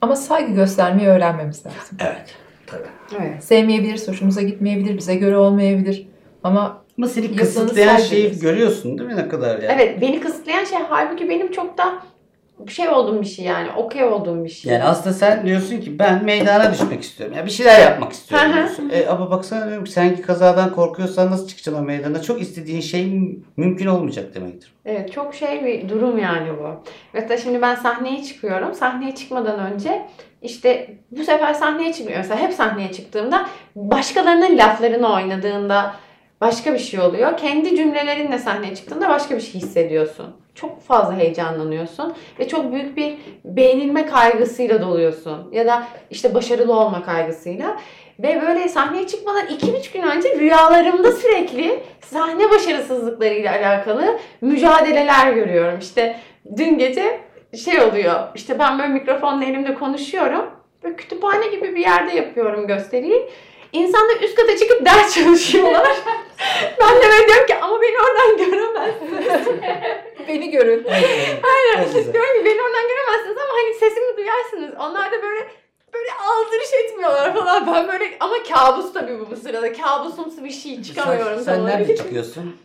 Ama saygı göstermeyi öğrenmemiz lazım. Evet. Tabii. Evet. Sevmeyebiliriz, hoşumuza gitmeyebilir, bize göre olmayabilir. Ama Ama seni kısıtlayan şeyi görüyorsun değil mi ne kadar yani? Evet beni kısıtlayan şey halbuki benim çok da şey olduğum bir şey yani okey olduğum bir şey. Yani aslında sen diyorsun ki ben meydana düşmek istiyorum. Ya bir şeyler yapmak istiyorum diyorsun. E, ama baksana diyorum ki sen ki kazadan korkuyorsan nasıl çıkacaksın o meydana? Çok istediğin şey mümkün olmayacak demektir. Evet çok şey bir durum yani bu. Mesela şimdi ben sahneye çıkıyorum. Sahneye çıkmadan önce işte bu sefer sahneye çıkmıyor. Mesela hep sahneye çıktığımda başkalarının laflarını oynadığında başka bir şey oluyor. Kendi cümlelerinle sahneye çıktığında başka bir şey hissediyorsun. Çok fazla heyecanlanıyorsun ve çok büyük bir beğenilme kaygısıyla doluyorsun. Ya da işte başarılı olma kaygısıyla. Ve böyle sahneye çıkmadan iki üç gün önce rüyalarımda sürekli sahne başarısızlıklarıyla alakalı mücadeleler görüyorum. İşte dün gece şey oluyor. İşte ben böyle mikrofonla elimde konuşuyorum. Böyle kütüphane gibi bir yerde yapıyorum gösteriyi. İnsanlar üst kata çıkıp ders çalışıyorlar. ben de böyle diyorum ki ama beni oradan göremezsiniz. beni görün. Aynen. diyorum ki beni oradan göremezsiniz ama hani sesimi duyarsınız. Onlar da böyle böyle aldırış etmiyorlar falan. Ben böyle ama kabus tabii bu bu sırada. Kabusumsu bir şey çıkamıyorum. Sen, sen nerede çıkıyorsun?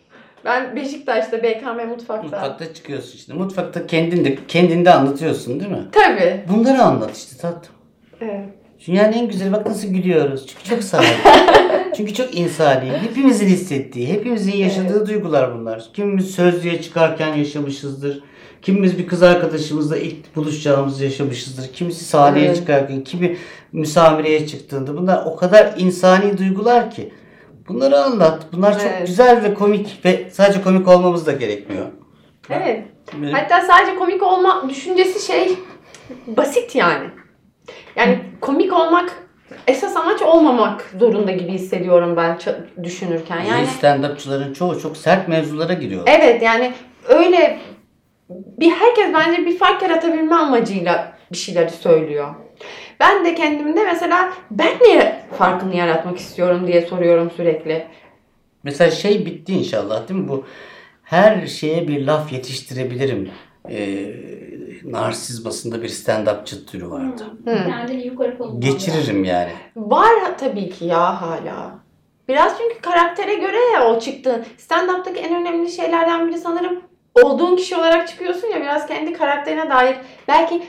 Ben Beşiktaş'ta BKM mutfakta. Mutfakta çıkıyorsun işte. Mutfakta kendinde kendinde anlatıyorsun değil mi? Tabii. Bunları anlat işte tatlım. Evet. Dünyanın en güzeli bak nasıl gülüyoruz. Çünkü çok sade. Çünkü çok insani. Hepimizin hissettiği, hepimizin yaşadığı duygular bunlar. Kimimiz sözlüğe çıkarken yaşamışızdır. Kimimiz bir kız arkadaşımızla ilk buluşacağımızı yaşamışızdır. Kimisi sahneye Evet. çıkarken, kimi müsamereye çıktığında. Bunlar o kadar insani duygular ki. Bunları anlat. Bunlar çok Evet. güzel ve komik ve sadece komik olmamız da gerekmiyor. Evet. Benim- Hatta sadece komik olma düşüncesi şey basit yani. Yani komik olmak esas amaç olmamak zorunda gibi hissediyorum ben düşünürken. Yani stand-upçıların çoğu çok sert mevzulara giriyor. evet yani öyle bir herkes bence bir fark yaratabilme amacıyla bir şeyleri söylüyor. Ben de kendimde mesela ben niye farkını yaratmak istiyorum diye soruyorum sürekli. Mesela şey bitti inşallah değil mi bu? Her şeye bir laf yetiştirebilirim. Ee, narsizmasında bir stand-upçı türü vardı. Hı. Kendini yukarı kullanmak. Geçiririm yani. Var tabii ki ya hala. Biraz çünkü karaktere göre ya o çıktığın. Stand-up'taki en önemli şeylerden biri sanırım olduğun kişi olarak çıkıyorsun ya biraz kendi karakterine dair belki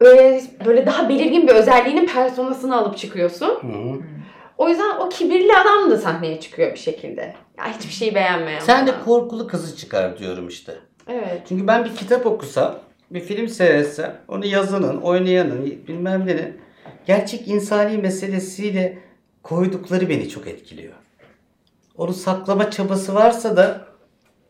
böyle, böyle daha belirgin bir özelliğinin personasını alıp çıkıyorsun. Hı. O yüzden o kibirli adam da sahneye çıkıyor bir şekilde. Ya hiçbir şeyi beğenmeyen. Sen de falan. korkulu kızı çıkar diyorum işte. Evet. Çünkü ben bir kitap okusam, bir film seyretsem, onu yazanın, oynayanın, bilmem nenin gerçek insani meselesiyle koydukları beni çok etkiliyor. Onu saklama çabası varsa da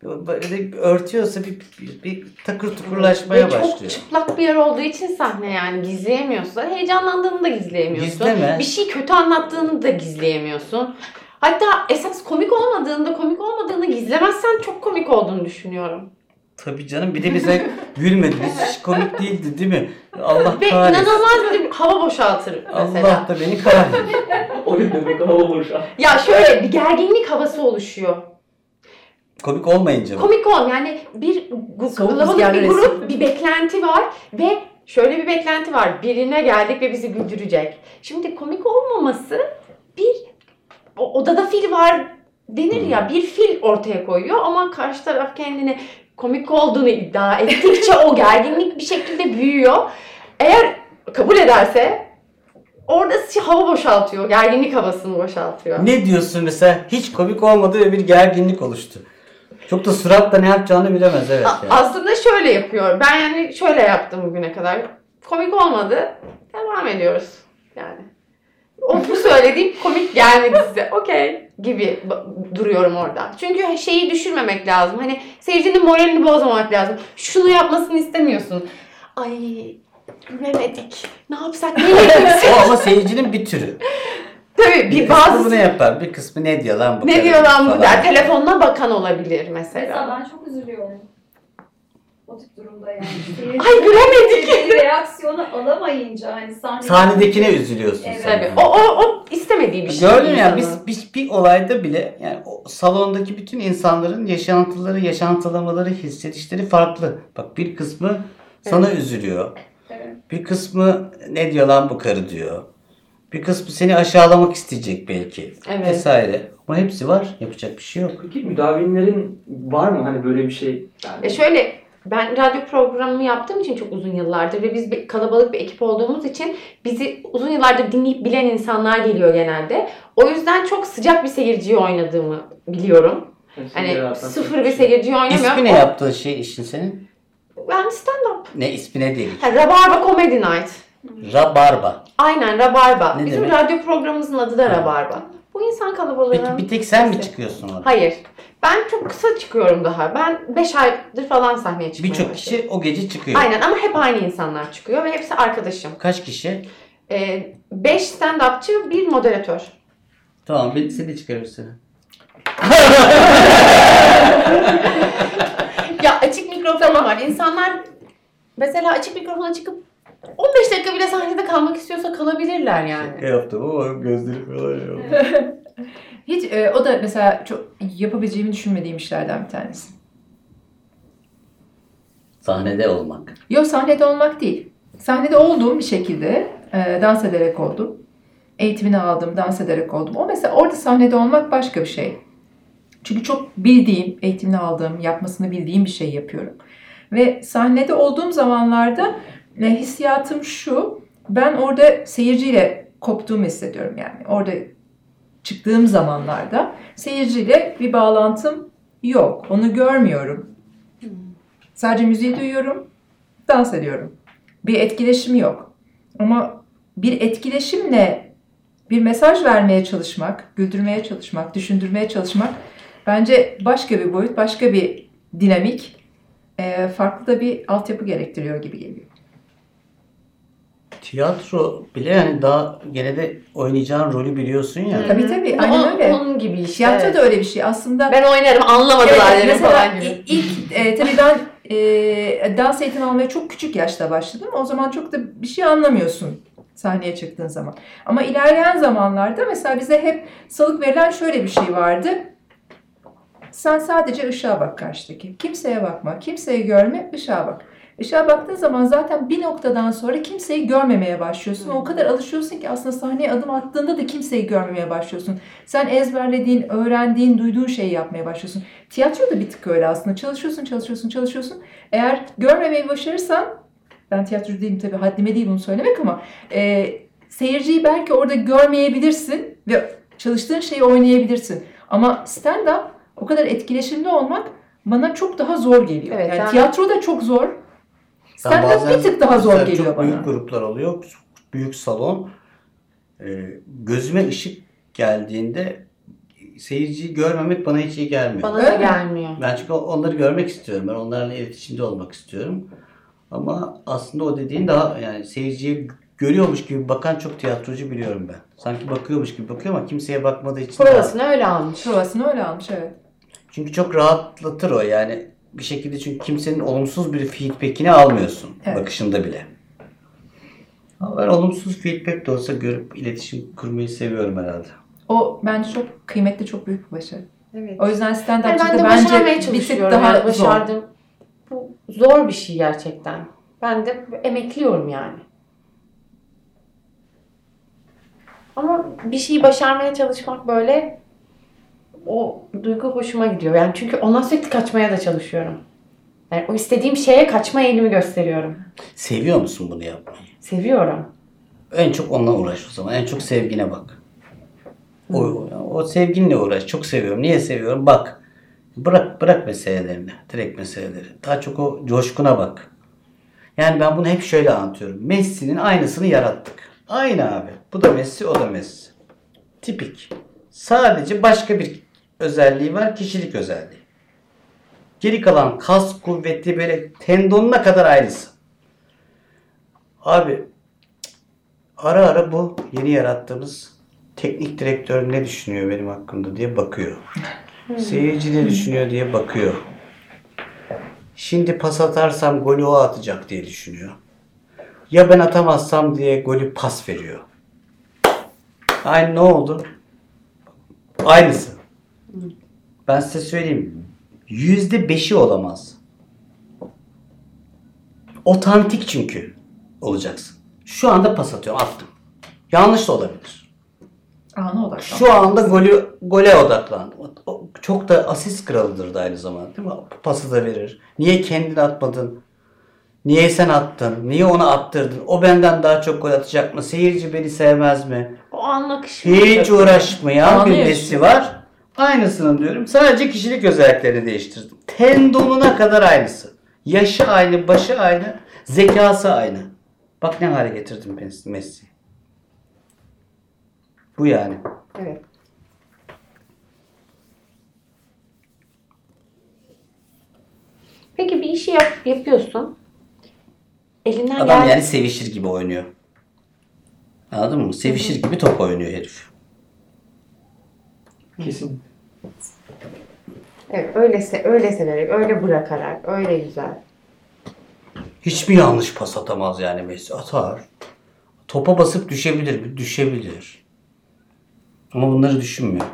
böyle örtüyorsa bir, bir, bir takır tukurlaşmaya Ve çok başlıyor. çıplak bir yer olduğu için sahne yani gizleyemiyorsun. Heyecanlandığını da gizleyemiyorsun. Gizleme. Bir şey kötü anlattığını da gizleyemiyorsun. Hatta esas komik olmadığında, komik olmadığını gizlemezsen çok komik olduğunu düşünüyorum. Tabii canım bir de bize gülmediniz. Hiç komik değildi değil mi? Allah Ve kahretsin. inanılmaz bir hava boşaltır mesela. Allah da beni kahretsin. O gün demek hava boşa. Ya şöyle bir gerginlik havası oluşuyor. Komik olmayınca mı? Komik ol yani bir gu- Soğuk kalabalık bir grup bir beklenti var ve şöyle bir beklenti var. Birine geldik ve bizi güldürecek. Şimdi komik olmaması bir o- odada fil var denir ya bir fil ortaya koyuyor ama karşı taraf kendini komik olduğunu iddia ettikçe o gerginlik bir şekilde büyüyor. Eğer kabul ederse orada hava boşaltıyor. Gerginlik havasını boşaltıyor. Ne diyorsun mesela? Hiç komik olmadı ve bir gerginlik oluştu. Çok da suratla ne yapacağını bilemez evet. A- yani. Aslında şöyle yapıyor. Ben yani şöyle yaptım bugüne kadar. Komik olmadı. Devam ediyoruz. Yani. O bu söylediğim komik gelmedi size. Okey gibi duruyorum orada. Çünkü şeyi düşürmemek lazım. Hani seyircinin moralini bozmamak lazım. Şunu yapmasını istemiyorsun. Ay gülemedik. Ne yapsak? Ne yapsak? O ama seyircinin bir türü. Tabii Bir bir kısmı bazı bunu yapar. Bir kısmı ne diyor lan bu? ne diyor lan bu der. Telefonuna bakan olabilir Mesela mesela. ben çok üzülüyorum. O tip durumda yani. Ay gülemedik. Bir reaksiyonu alamayınca hani sahne... Sahnedekine üzülüyorsun Evet. sen. Tabii. O, o, o istemediği bir şey. Gördün ya biz, biz bir olayda bile yani o salondaki bütün insanların yaşantıları, yaşantılamaları, hissedişleri farklı. Bak bir kısmı sana üzülüyor. Evet. Bir kısmı ne diyor lan bu karı diyor. Bir kısmı seni aşağılamak isteyecek belki. Evet. Vesaire. Ama hepsi var. Yapacak bir şey yok. Peki müdavimlerin var mı hani böyle bir şey? Yani E şöyle ben radyo programı yaptığım için çok uzun yıllardır ve biz bir kalabalık bir ekip olduğumuz için bizi uzun yıllardır dinleyip bilen insanlar geliyor genelde. O yüzden çok sıcak bir seyirciyi oynadığımı biliyorum. Hani sıfır bir şey. seyirciyi oynamıyorum. İsmi ne O- yaptığın şey işin senin? Ben stand up. Ne ismi ne değil? Ha, Rabarba Comedy Night. Rabarba. Aynen Rabarba. Ne Bizim demek? radyo programımızın adı da Rabarba. Bu insan kalabalığının... Peki bir tek sen mi sesi. çıkıyorsun orada? Hayır. Ben çok kısa çıkıyorum daha. Ben 5 aydır falan sahneye çıkmaya Birçok kişi o gece çıkıyor. Aynen ama hep aynı insanlar çıkıyor ve hepsi arkadaşım. Kaç kişi? 5 stand-upçı, bir moderatör. Tamam bir seni çıkarırsın. Ya açık mikrofonum var. İnsanlar mesela açık mikrofona çıkıp 15 dakika bile sahnede kalmak istiyorsa kalabilirler yani. yaptım ama gözleri falan Hiç e, o da mesela çok yapabileceğimi düşünmediğim işlerden bir tanesi. Sahnede olmak. Yok sahnede olmak değil. Sahnede olduğum bir şekilde e, dans ederek oldum. Eğitimini aldım, dans ederek oldum. O mesela orada sahnede olmak başka bir şey. Çünkü çok bildiğim, eğitimini aldığım, yapmasını bildiğim bir şey yapıyorum. Ve sahnede olduğum zamanlarda e, hissiyatım şu. Ben orada seyirciyle koptuğumu hissediyorum yani. Orada çıktığım zamanlarda seyirciyle bir bağlantım yok. Onu görmüyorum. Sadece müziği duyuyorum, dans ediyorum. Bir etkileşim yok. Ama bir etkileşimle bir mesaj vermeye çalışmak, güldürmeye çalışmak, düşündürmeye çalışmak bence başka bir boyut, başka bir dinamik, farklı da bir altyapı gerektiriyor gibi geliyor. Tiyatro bile yani daha gene de oynayacağın rolü biliyorsun ya. Tabii tabii, Bu aynen on- öyle. Onun gibi işte. Tiyatro evet. da öyle bir şey. Aslında Ben oynarım anlamadılar Evet, mesela falan gibi. ilk e, tabii ben e, dans eğitimi almaya çok küçük yaşta başladım. O zaman çok da bir şey anlamıyorsun sahneye çıktığın zaman. Ama ilerleyen zamanlarda mesela bize hep salık verilen şöyle bir şey vardı. Sen sadece ışığa bak karşıdaki. Kimseye bakma, kimseyi görme, ışığa bak. Işığa baktığın zaman zaten bir noktadan sonra kimseyi görmemeye başlıyorsun. O kadar alışıyorsun ki aslında sahneye adım attığında da kimseyi görmemeye başlıyorsun. Sen ezberlediğin, öğrendiğin, duyduğun şeyi yapmaya başlıyorsun. Tiyatro da bir tık öyle aslında. Çalışıyorsun, çalışıyorsun, çalışıyorsun. Eğer görmemeyi başarırsan, ben tiyatrocu değilim tabii haddime değil bunu söylemek ama e, seyirciyi belki orada görmeyebilirsin ve çalıştığın şeyi oynayabilirsin. Ama stand-up o kadar etkileşimli olmak bana çok daha zor geliyor. Evet, yani yani- tiyatro da çok zor. Ben Stand-up bazen bir tık daha zor geliyor çok bana. büyük gruplar oluyor. Büyük salon. Ee, gözüme ışık geldiğinde seyirciyi görmemek bana hiç iyi gelmiyor. Bana da mi? gelmiyor. Ben çünkü onları görmek istiyorum. Ben onlarla iletişimde olmak istiyorum. Ama aslında o dediğin daha yani seyirciyi görüyormuş gibi bakan çok tiyatrocu biliyorum ben. Sanki bakıyormuş gibi bakıyor ama kimseye bakmadığı için. Provasını öyle almış. Provasını öyle almış evet. Çünkü çok rahatlatır o yani bir şekilde çünkü kimsenin olumsuz bir feedbackini almıyorsun Evet. bakışında bile. Ama ben olumsuz feedback de olsa görüp iletişim kurmayı seviyorum herhalde. O bence çok kıymetli, çok büyük bir başarı. Evet. O yüzden Yani stand-upçı ben de bence bir tık daha yani zor. başardım. Bu zor bir şey gerçekten. Ben de emekliyorum yani. Ama bir şeyi başarmaya çalışmak böyle o duygu hoşuma gidiyor. Yani çünkü ondan sürekli kaçmaya da çalışıyorum. Yani o istediğim şeye kaçma eğilimi gösteriyorum. Seviyor musun bunu yapmayı? Seviyorum. En çok onunla uğraş o zaman. En çok sevgine bak. O, o sevginle uğraş. Çok seviyorum. Niye seviyorum? Bak. Bırak bırak meselelerini. Direkt meseleleri. Daha çok o coşkuna bak. Yani ben bunu hep şöyle anlatıyorum. Messi'nin aynısını yarattık. Aynı abi. Bu da Messi, o da Messi. Tipik. Sadece başka bir özelliği var. Kişilik özelliği. Geri kalan kas kuvveti böyle tendonuna kadar aynısı. Abi ara ara bu yeni yarattığımız teknik direktör ne düşünüyor benim hakkımda diye bakıyor. Seyirci ne düşünüyor diye bakıyor. Şimdi pas atarsam golü o atacak diye düşünüyor. Ya ben atamazsam diye golü pas veriyor. Aynı ne oldu? Aynısı. Ben size söyleyeyim. Yüzde beşi olamaz. Otantik çünkü. olacaksın. Şu anda pas atıyorum, attım. Yanlış da olabilir. Ana odaklan. Şu anda golü, gole odaklandım. Çok da asist kralıdır da aynı zamanda değil mi? Pası da verir. Niye kendin atmadın? Niye sen attın? Niye ona attırdın? O benden daha çok gol atacak mı? Seyirci beni sevmez mi? O an akışı. Hiç uğraşmayan bir nesi var. Aynısını diyorum. Sadece kişilik özelliklerini değiştirdim. Tendonuna kadar aynısı. Yaşı aynı, başı aynı, zekası aynı. Bak ne hale getirdim Messi- Messi'yi. Bu yani. Evet. Peki bir işi yap, yapıyorsun. Elinden Adam gel. yani sevişir gibi oynuyor. Anladın mı? Sevişir gibi top oynuyor herif. Kesin. Evet, öyle, öyle severek, öyle bırakarak, öyle güzel. Hiç mi yanlış pas atamaz yani Messi? Atar. Topa basıp düşebilir? Düşebilir. Ama bunları düşünmüyor.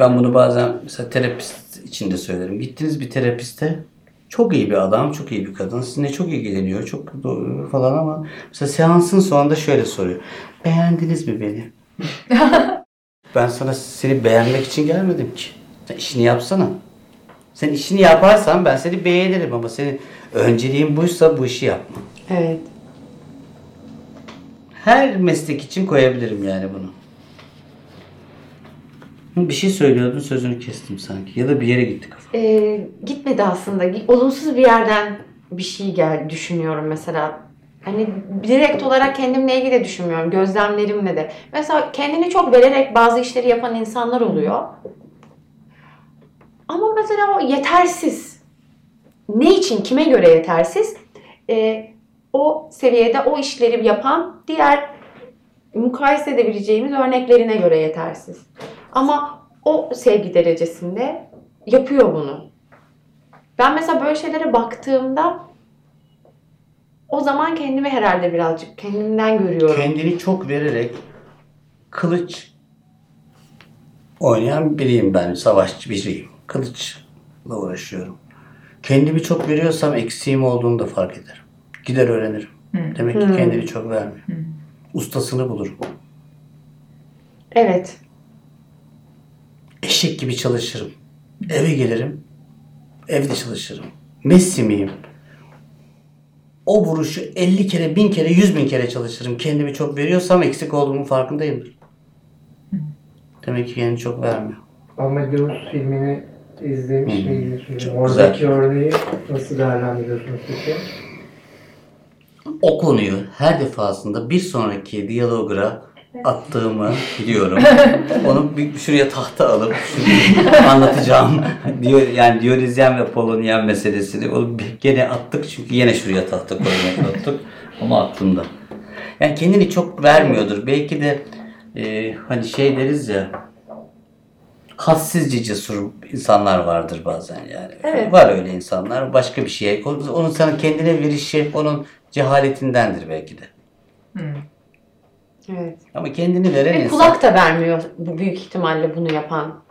Ben bunu bazen mesela terapist için de söylerim. Gittiniz bir terapiste çok iyi bir adam, çok iyi bir kadın. Sizinle çok ilgileniyor, çok falan ama mesela seansın sonunda şöyle soruyor. Beğendiniz mi beni? ben sana seni beğenmek için gelmedim ki. Sen işini yapsana. Sen işini yaparsan ben seni beğenirim ama senin önceliğin buysa bu işi yapma. Evet. Her meslek için koyabilirim yani bunu. Bir şey söylüyordun sözünü kestim sanki. Ya da bir yere gitti kafa. Ee, gitmedi aslında. Olumsuz bir yerden bir şey gel düşünüyorum mesela. Hani direkt olarak kendimle ilgili de düşünmüyorum. Gözlemlerimle de. Mesela kendini çok vererek bazı işleri yapan insanlar oluyor. Ama mesela o yetersiz. Ne için, kime göre yetersiz? Ee, o seviyede o işleri yapan diğer mukayese edebileceğimiz örneklerine göre yetersiz. Ama o sevgi derecesinde yapıyor bunu. Ben mesela böyle şeylere baktığımda o zaman kendimi herhalde birazcık kendimden görüyorum. Kendini çok vererek kılıç oynayan biriyim ben. Savaşçı biriyim. Kılıçla uğraşıyorum. Kendimi çok veriyorsam eksiğim olduğunu da fark ederim. Gider öğrenirim. Demek ki Hmm. kendini çok vermiyor. Ustasını bulurum. Evet. Eşek gibi çalışırım. Eve gelirim. Evde çalışırım. Messi miyim? O vuruşu 50 kere, 1000 kere, 100 bin kere çalışırım. Kendimi çok veriyorsam eksik olduğumun farkındayımdır. Demek ki kendini çok vermiyor. Amadeus filmini izlemiş miydiniz? Çok Oradaki güzel. örneği nasıl değerlendiriyorsunuz peki? O konuyu her defasında bir sonraki diyalogra attığımı biliyorum. Onu bir şuraya tahta alıp anlatacağım. diyor yani Dionizyen ve Polonyen meselesini onu gene attık çünkü yine şuraya tahta koymayı unuttuk. Ama aklımda. Yani kendini çok vermiyordur. Belki de e, hani şey deriz ya hassizce cesur insanlar vardır bazen yani. Evet. Var öyle insanlar. Başka bir. Onun onun sana kendine verişi onun cehaletindendir belki de. Hmm. Evet. Ama kendini veren Ve insan. kulak da vermiyor bu büyük ihtimalle bunu yapan.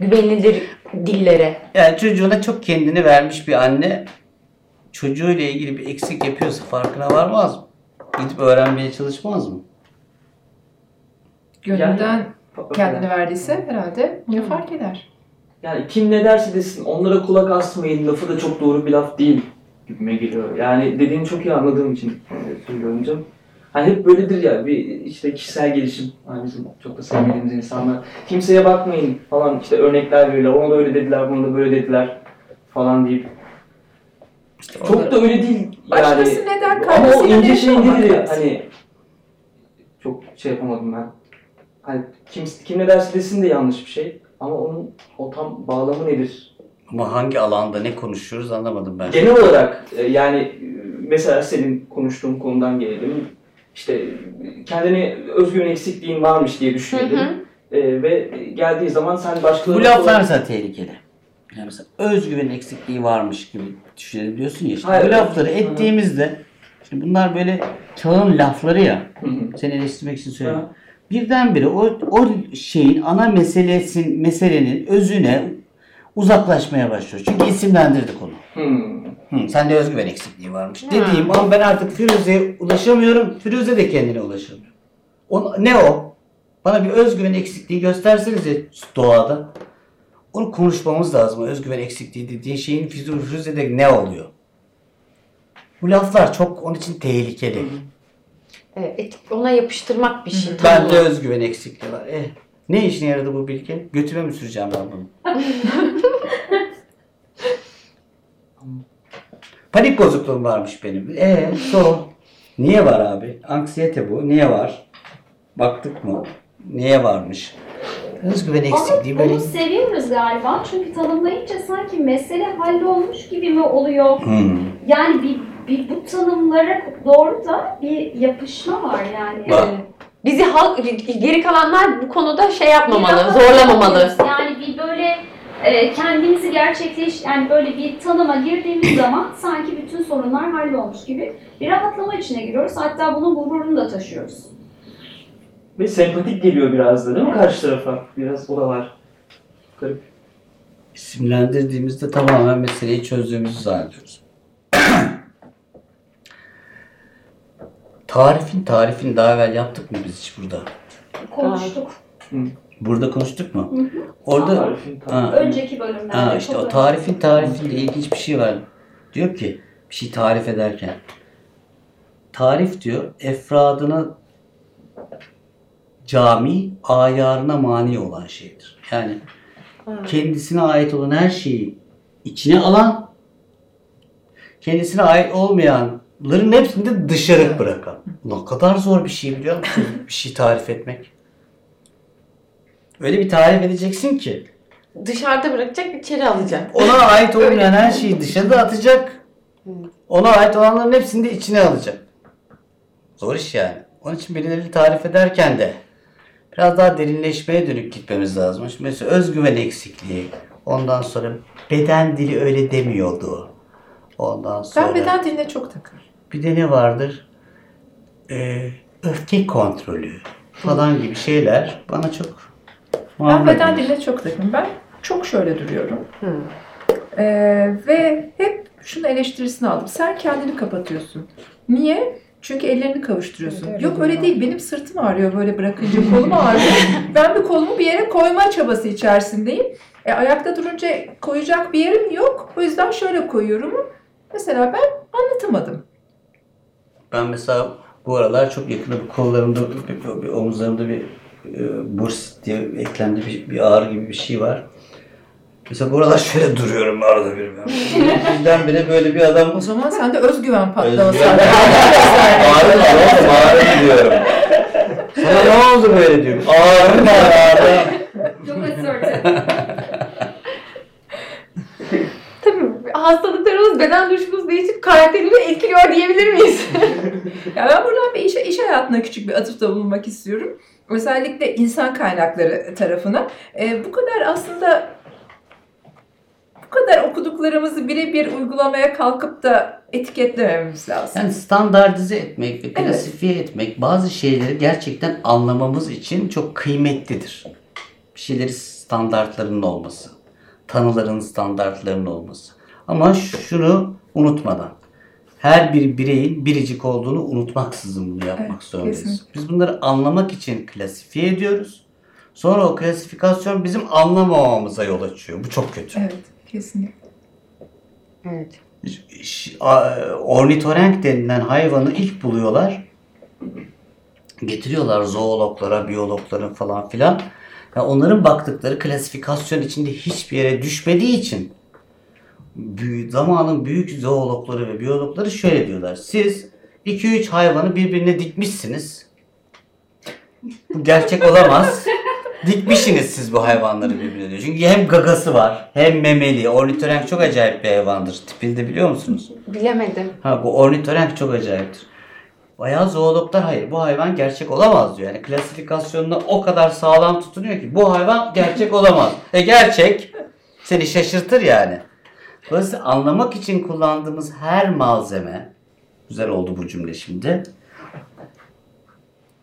Güvenilir dillere. Yani çocuğuna çok kendini vermiş bir anne çocuğuyla ilgili bir eksik yapıyorsa farkına varmaz mı? Gidip öğrenmeye çalışmaz mı? Gönülden kendini verdiyse herhalde ne fark eder? Yani kim ne derse desin onlara kulak asmayın lafı da çok doğru bir laf değil gibime geliyor. Yani dediğini çok iyi anladığım için e, söylüyorum canım. Hani hep böyledir ya bir işte kişisel gelişim hani bizim çok da sevmediğimiz insanlar. Kimseye bakmayın falan işte örnekler veriyorlar. Ona da öyle dediler, bunu da böyle dediler falan deyip. Çok da öyle değil yani. Başkası ne der, Ama o ince şey nedir ya hani çok şey yapamadım ben. Hani kim, kim ne derse desin de yanlış bir şey. Ama onun o tam bağlamı nedir? Ama hangi alanda ne konuşuyoruz anlamadım ben. Genel olarak e, yani e, mesela senin konuştuğun konudan gelelim. İşte kendine özgüven eksikliğin varmış diye düşünelim. hı. E, ve geldiği zaman sen Bu başkalarına... laflar mesela tehlikeli. Yani mesela özgüven eksikliği varmış gibi düşünebiliyorsun ya. Işte Hayır. bu lafları ettiğimizde şimdi bunlar böyle çağın lafları ya. Hı hı. Seni eleştirmek için söylüyorum. Birdenbire o, o şeyin ana meselesin, meselenin özüne uzaklaşmaya başlıyor. Çünkü isimlendirdik onu. Hmm. Hı, sende özgüven eksikliği varmış. Dediğim an ben artık Firuze'ye ulaşamıyorum. Firuze de kendine ulaşamıyor. O, ne o? Bana bir özgüven eksikliği göstersenize doğada. Onu konuşmamız lazım. Özgüven eksikliği dediğin şeyin Firuze'de ne oluyor? Bu laflar çok onun için tehlikeli. Evet, ona yapıştırmak bir şey. Bende özgüven eksikliği var. Eh, ne işine yaradı bu bilgi? Götüme mi süreceğim ben bunu? Panik bozukluğum varmış benim. E so. Niye var abi? Anksiyete bu. Niye var? Baktık mı? Niye varmış? Özgüven eksikliği böyle. onu seviyoruz galiba. Çünkü tanımlayınca sanki mesele hallolmuş gibi mi oluyor? Hmm. Yani bir, bir bu tanımlara doğru da bir yapışma var yani. Var. Bizi halk, geri kalanlar bu konuda şey yapmamalı, zorlamamalı. Yani e, kendimizi gerçekleş yani böyle bir tanıma girdiğimiz zaman sanki bütün sorunlar hallolmuş gibi bir rahatlama içine giriyoruz. Hatta bunun gururunu da taşıyoruz. Ve sempatik geliyor biraz da değil mi karşı tarafa? Biraz o da var. Garip. İsimlendirdiğimizde tamamen meseleyi çözdüğümüzü zannediyoruz. tarifin tarifini daha evvel yaptık mı biz hiç burada? Konuştuk. Burada konuştuk mu? Orada Tarifin tam- Ha. Önceki bölümlerde. Ha işte o tarifin tarifinde ilginç bir şey var. Diyor ki bir şey tarif ederken tarif diyor efradına cami ayarına mani olan şeydir. Yani kendisine ait olan her şeyi içine alan kendisine ait olmayanların hepsini de dışarı bırakan. Ne kadar zor bir şey biliyor musun? bir şey tarif etmek. Öyle bir tarif edeceksin ki Dışarıda bırakacak, içeri alacak. ona ait olmayan her şeyi dışarıda atacak. Ona ait olanların hepsini de içine alacak. Zor iş yani. Onun için birileri tarif ederken de biraz daha derinleşmeye dönük gitmemiz lazım. Şimdi mesela özgüven eksikliği. Ondan sonra beden dili öyle demiyordu. Ondan sonra Ben beden diline çok takıyorum. bir de ne vardır? Ee, öfke kontrolü falan gibi şeyler bana çok Ben beden diline çok takım. Ben çok şöyle duruyorum. Ee, ve hep şunu eleştirisini aldım. Sen kendini kapatıyorsun. Niye? Çünkü ellerini kavuşturuyorsun. Evet, öyle Yok öyle değil. Benim sırtım ağrıyor böyle bırakınca. Kolum ağrıyor. ben bir kolumu bir yere koyma çabası içerisindeyim. E, ayakta durunca koyacak bir yerim yok. O yüzden şöyle koyuyorum. Mesela ben anlatamadım. Ben mesela bu aralar çok yakında bir kollarımda, bir, bir- bir omuzlarımda bir e, burs diye eklemde bir, bir ağrı gibi bir şey var. Mesela bu aralar şöyle duruyorum arada bir ben. Bizden bile böyle bir adam O zaman sende özgüven patlaması Özgüven- var. ağrı var oğlum ağrı diyorum. Sana ne oldu böyle diyorum. Ağrı var ağrı. Çok assertive. Tabii hastalıklarımız beden duruşumuz değişip karakterimizi etkiliyor diyebilir miyiz? Ya ben buradan bir iş, iş hayatına küçük bir atıfta bulunmak istiyorum. Özellikle insan kaynakları tarafına. Ee, bu kadar aslında bu kadar okuduklarımızı birebir uygulamaya kalkıp da etiketlememiz lazım. Yani standartize etmek ve klasifiye etmek bazı şeyleri gerçekten anlamamız için çok kıymetlidir. Bir şeyleri standartlarının olması, tanıların standartlarının olması. Ama şunu unutmadan, her bir bireyin biricik olduğunu unutmaksızın bunu yapmak Evet, zorundayız. kesinlikle. Biz bunları anlamak için klasifiye ediyoruz. Sonra o klasifikasyon bizim anlamamamıza yol açıyor. Bu çok kötü. Evet, kesinlikle. evet. Ornitorenk denilen hayvanı ilk buluyorlar. Getiriyorlar zoologlara, biyologlara falan filan. Ya onların baktıkları klasifikasyon içinde hiçbir yere düşmediği için zamanın büyük zoologları ve biyologları şöyle diyorlar. Siz 2-3 hayvanı birbirine dikmişsiniz. Bu gerçek olamaz. Dikmişsiniz siz bu hayvanları birbirine diyor. Çünkü hem gagası var hem memeli. Ornitorenk çok acayip bir hayvandır. Tipini de biliyor musunuz? Bilemedim. Ha bu ornitorenk çok acayiptir. Bayağı zoologlar hayır bu hayvan gerçek olamaz diyor. Yani klasifikasyonuna o kadar sağlam tutunuyor ki bu hayvan gerçek olamaz. E gerçek seni şaşırtır yani. Dolayısıyla anlamak için kullandığımız her malzeme güzel oldu bu cümle şimdi.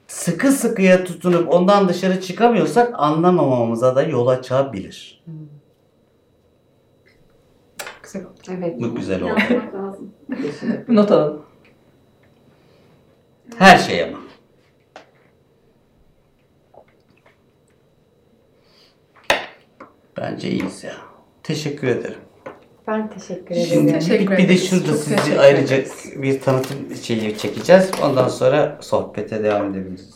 Sıkı sıkıya tutunup ondan dışarı çıkamıyorsak anlamamamıza da yol açabilir. güzel oldu. Evet. Bu güzel oldu. Lazım. Not alalım. Her şey ama. Bence iyiyiz ya. Teşekkür ederim. Ben teşekkür Şimdi ederim. Teşekkür bir, bir de şurada Çok sizi ayrıca ederiz. bir tanıtım şeyi çekeceğiz. Ondan sonra sohbete devam edebiliriz.